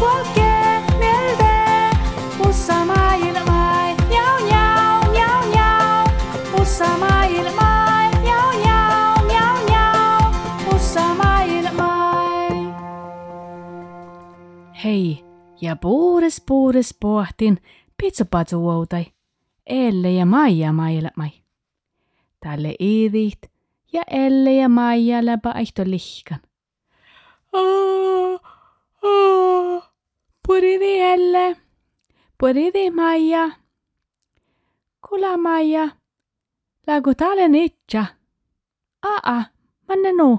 Polkee njau njau, njau njau. Njau njau, njau njau. Hei, ja puures puures pohtin pizzapatsuoutai. Elle ja Maija maailmai. Tälle iidit ja Elle ja Maija läpä aihto lihkan. Oh, oh, puridi Elle, puridi Maija. Kula Maija, lagu talen itcha. Aa, manne nu,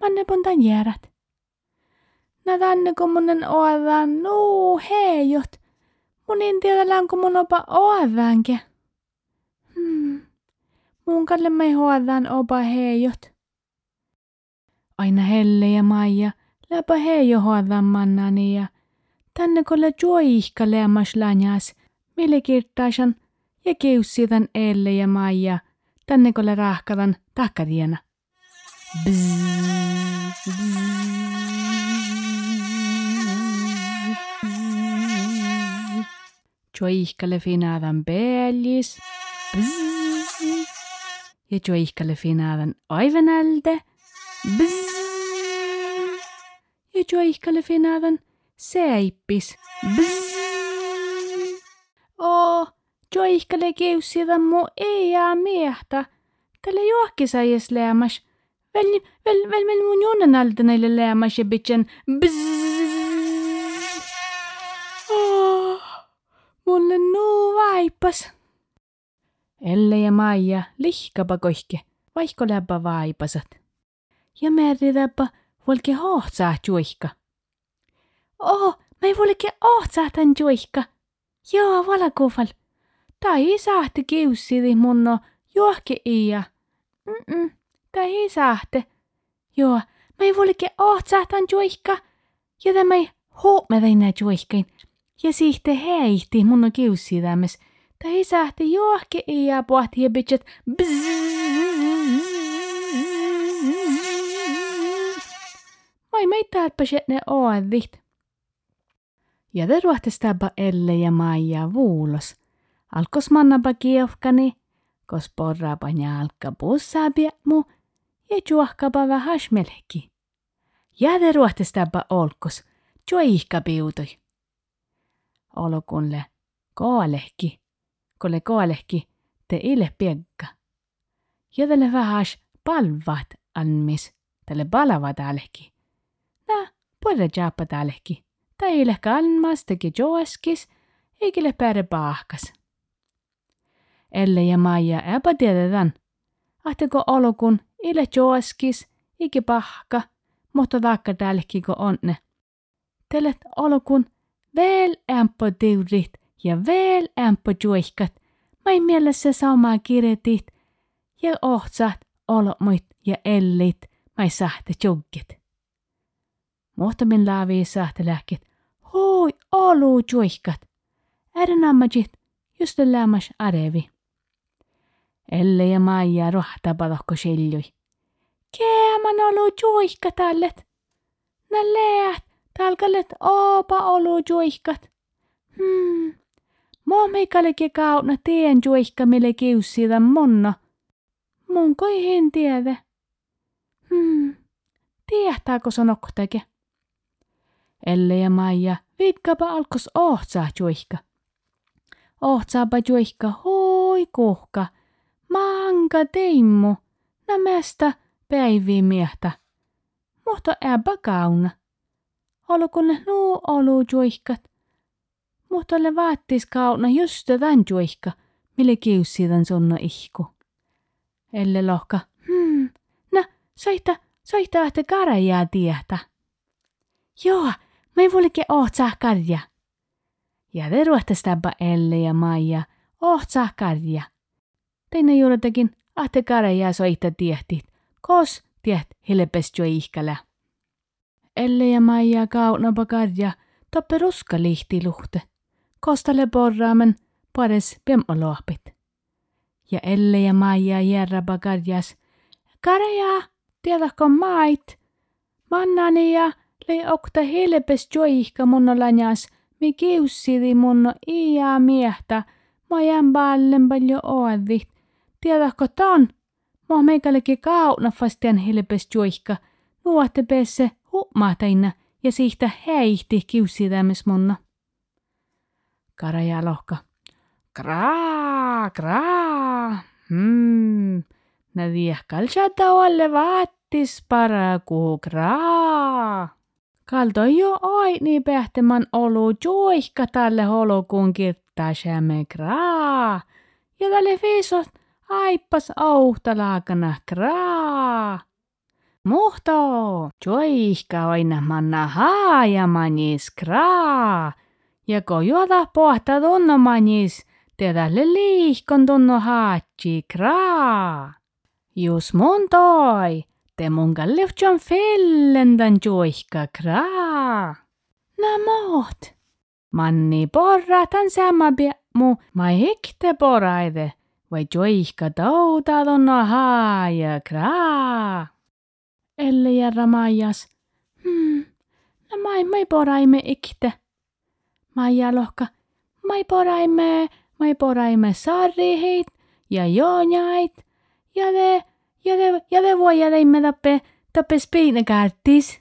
manne pontan järät. Nä tänne kun munen oavan nuu heijot. Mun en tiedä länkö mun opa oavanke. Hmm. Mun kalle me hoadan opa heijot. Aina Helle ja Maija läpä heijo hoadan mannani ja tänne kolle juoihka leamas lanjas. Mille kirtaasan ja keussitan Elle ja Maija. Tänne kolle rahkadan takadiena. Bzzz, bzzz. Joihkalle finaadan pealis. Bzzz. Ja joihkalle finaadan aivenälde. Bzzz. Finaadan seippis. Bzzz. Oo, joihkalle keussidan mu ei jää miehtä. Tälle juokkisaies leamas. Väl, väl, väl, väl mun juonen alta näille leamas ja bitchen. Oh, mulle nuu vaipas. Elle ja Maija lihkapa kohke, vaikka läppä vaipasat. Ja määritäpä volke hohtsaa juihka. Oh, mä ei volke hohtsaa tän juihka. Joo, valakufal. Tai ei saahti kiussidi munno juohke iä. Mm-mm, tai ei saahte. Joo, mä ei volke hohtsaa tän juihka. Ja tämä ei huomata nää juihkain. Ja siihte heihti munno kiussidames. Tai ei saahti juohke iä pohti ja bitchet. Mai meitä päset ne oadit. Ja te ruohtestapa Elle ja Maija vuulos. Alkos mannapa kiofkani, kos porraapa jalka bussaa mu ja juohkapa vähän melki. Ja te ruohtestapa olkos, juoihka piutoi. Olokunle koalehki, kolle koalehki te ile piekka. Ja tälle vähän palvat anmis, tälle palavat alehki. Nä, puolella jaappa tälehki. Teille kalmas teki joeskis, eikille pääre pahkas. Elle ja Maija eipä tiedetään. Ahteko olokun ile joeskis, iki pahka, mutta taakka tälkiko onne. Telet olokun veel ämpö tiurit ja veel ämpö juihkat. Mai mielessä saumaa kirjetit ja ohtsat olomit ja ellit mai sahte juggit. Muhtamin laavi sahte lähkit. Hoi, olu juihkat. Äärän ammajit, just lämmas arevi. Elle ja Maija rohta palohko seljui. Keeman olu juihkat allet. Nä läht, talkallet opa olu juihkat. Hmm. Mo meikallekin kauna teen juihka mille kiussida monna. Mun koi hen tiedä. Hmm. Tiehtääkö sanoktake? Elle ja Maija vikkapa alkos ohtsaa juihka. Ohtsaapa juihka hoi kuhka. Manka teimmu. Nämästä päiviä miehtä. Mutta äpä kauna. Olkun nuu olu juihkat. Mutta le vaattis kauna just tämän juihka, mille kiussidan sunna ihku. Elle lohka, hmm, nä, soita, soita ahte karajaa tietä. Joo, mä ei voilike ohtsaa karja. Ja te ruohtestapa Elle ja Maija ohtsaa karja. Teine juurtakin ahte karajaa soita tiehtit, kos tiet hilpes jo ihkälä. Elle ja Maija kaunapa karja toppe ruska lihti luhte. Kostalle porraamen pares pemmolohpit. Ja Elle ja Maija järräpä karjas. Karja, tiedätkö mait? Mannani ja lei okta helpes joihka munno lanjas, mi kiussidi munno iä miehtä, mä jään ballen paljon oadit. Tiedätkö ton? Mä meikällekin kauna fastian helpes joihka, nuotte pesse huomataina ja siitä heihti kiussitämis munno. Karaja lohka. Kraa, kraa. Hmm. Na viehkal olle vaattis paraku kraa. Kalto jo aini pähtemän olu juihka tälle holokuun kirttaa säme kraa. Ja tälle viisot aippas auhtalaakana kraa. Muhto, juihka aina manna haajamanis kraa. Ja kun juota pohta tunnomanis, tehdälle liihkon tunno haatsi kraa. Jus mun toi, te mun kallifjon felländan juihka kraa. Nä moht. Manni porratan sama mu, ma ikte poraide, vai juihka touta tunno haaja kraa. Elle järra maijas. Hmm, nä mai mai poraimme ikte. Maija lohka, mai poraimme, mai poraimme sarriheit ja joonjait ja te, ja de, ja de voi ja me tappe, tappe spiinekärtis.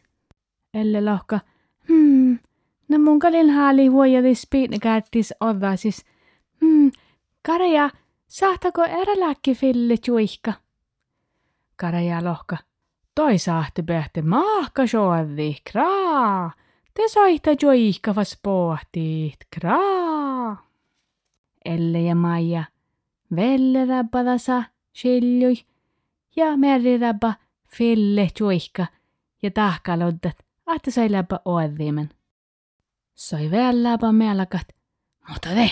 Elle lohka, hmm, no mun kalin haali voi ja spiine kärtis odda siis. Hmm, karaja, sahtako eräläkki fille tjuihka? Karaja lohka, toi sahti pehti maahka soovi, kraa. Te soihta juihka vas pohtiit, kraa. Elle ja Maija, velle läppadasa, sillui, ja merrilläpä fille tjuikka ja tahkaloddat, että sai läpä oadviimen. Sai vielä läpä meelakat, mutta ve.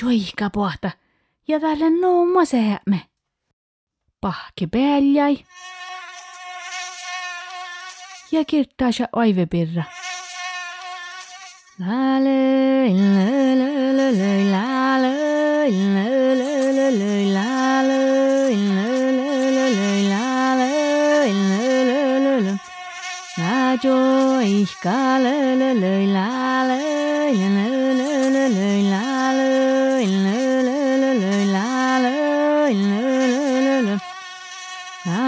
Tjuikka pohta ja täällä nuumma sehämme. Pahki peljäi ja kirttaa se oivepirra. La le la le le le la le le le le le la le le le le le la le le le le la joy ka le le le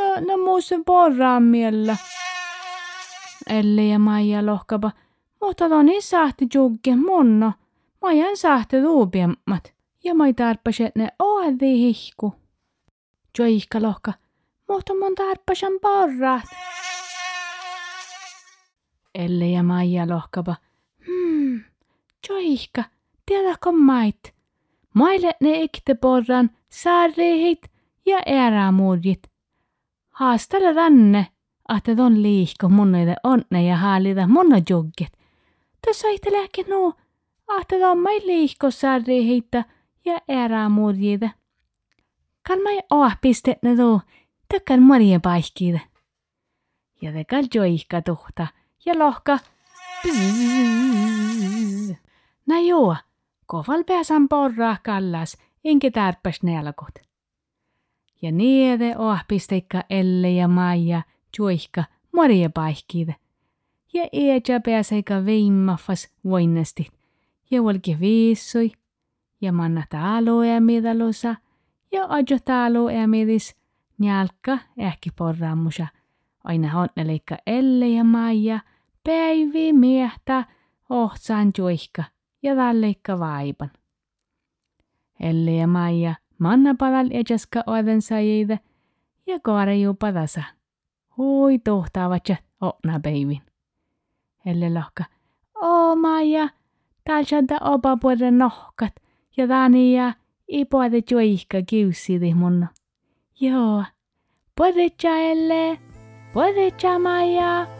No, no muusen porraamilla. Elli ja Maija lohkapa. Mutta on niin sahti jukke munno. en sahti luupiemmat. Ja mai että ne oadhi hihku. Joikka lohka. Mutta mun tarpesan porraat. Elli ja Maija lohkapa. Hmm, joikka. Tiedäkö mait? Maille ne ikte porran, saarihit ja erämurjit. Haastele tänne että ton liihko munnoide onne ja haalida munno juggit. Tässä ei lääke nuu, että ton mai liihko sarri ja erää murjida. Kan mai oah piste ne tuu, tökkän morje paikkiida. Ja te kal joihka tuhta ja lohka. Nä joo, koval pääsän porraa kallas, enkä tärpäs nelkut. Ja niede oah pisteikka Elle ja Maija – juihka moria paikkiida. Ja eeja pääseika veimmafas voinnasti. Ja volke viissoi. Ja manna talo ja midalosa. Ja ajo talo ja midis. Njalka ähki porraamusa. Aina honneleikka Elle ja Maija. Päivi miehtä ohtsaan juihka. Ja talleikka vaipan. Elle ja Maija manna paral echaska oaden sajeida ja kaarejuu padasa. Hui tohtaavatsa okna peivin. Elle lohka. O Maija, talsanta opa puolen nohkat ja tani ja ipoade kiusi kiussidih munno. Joo, puoletsa elle, puoletsa Maija.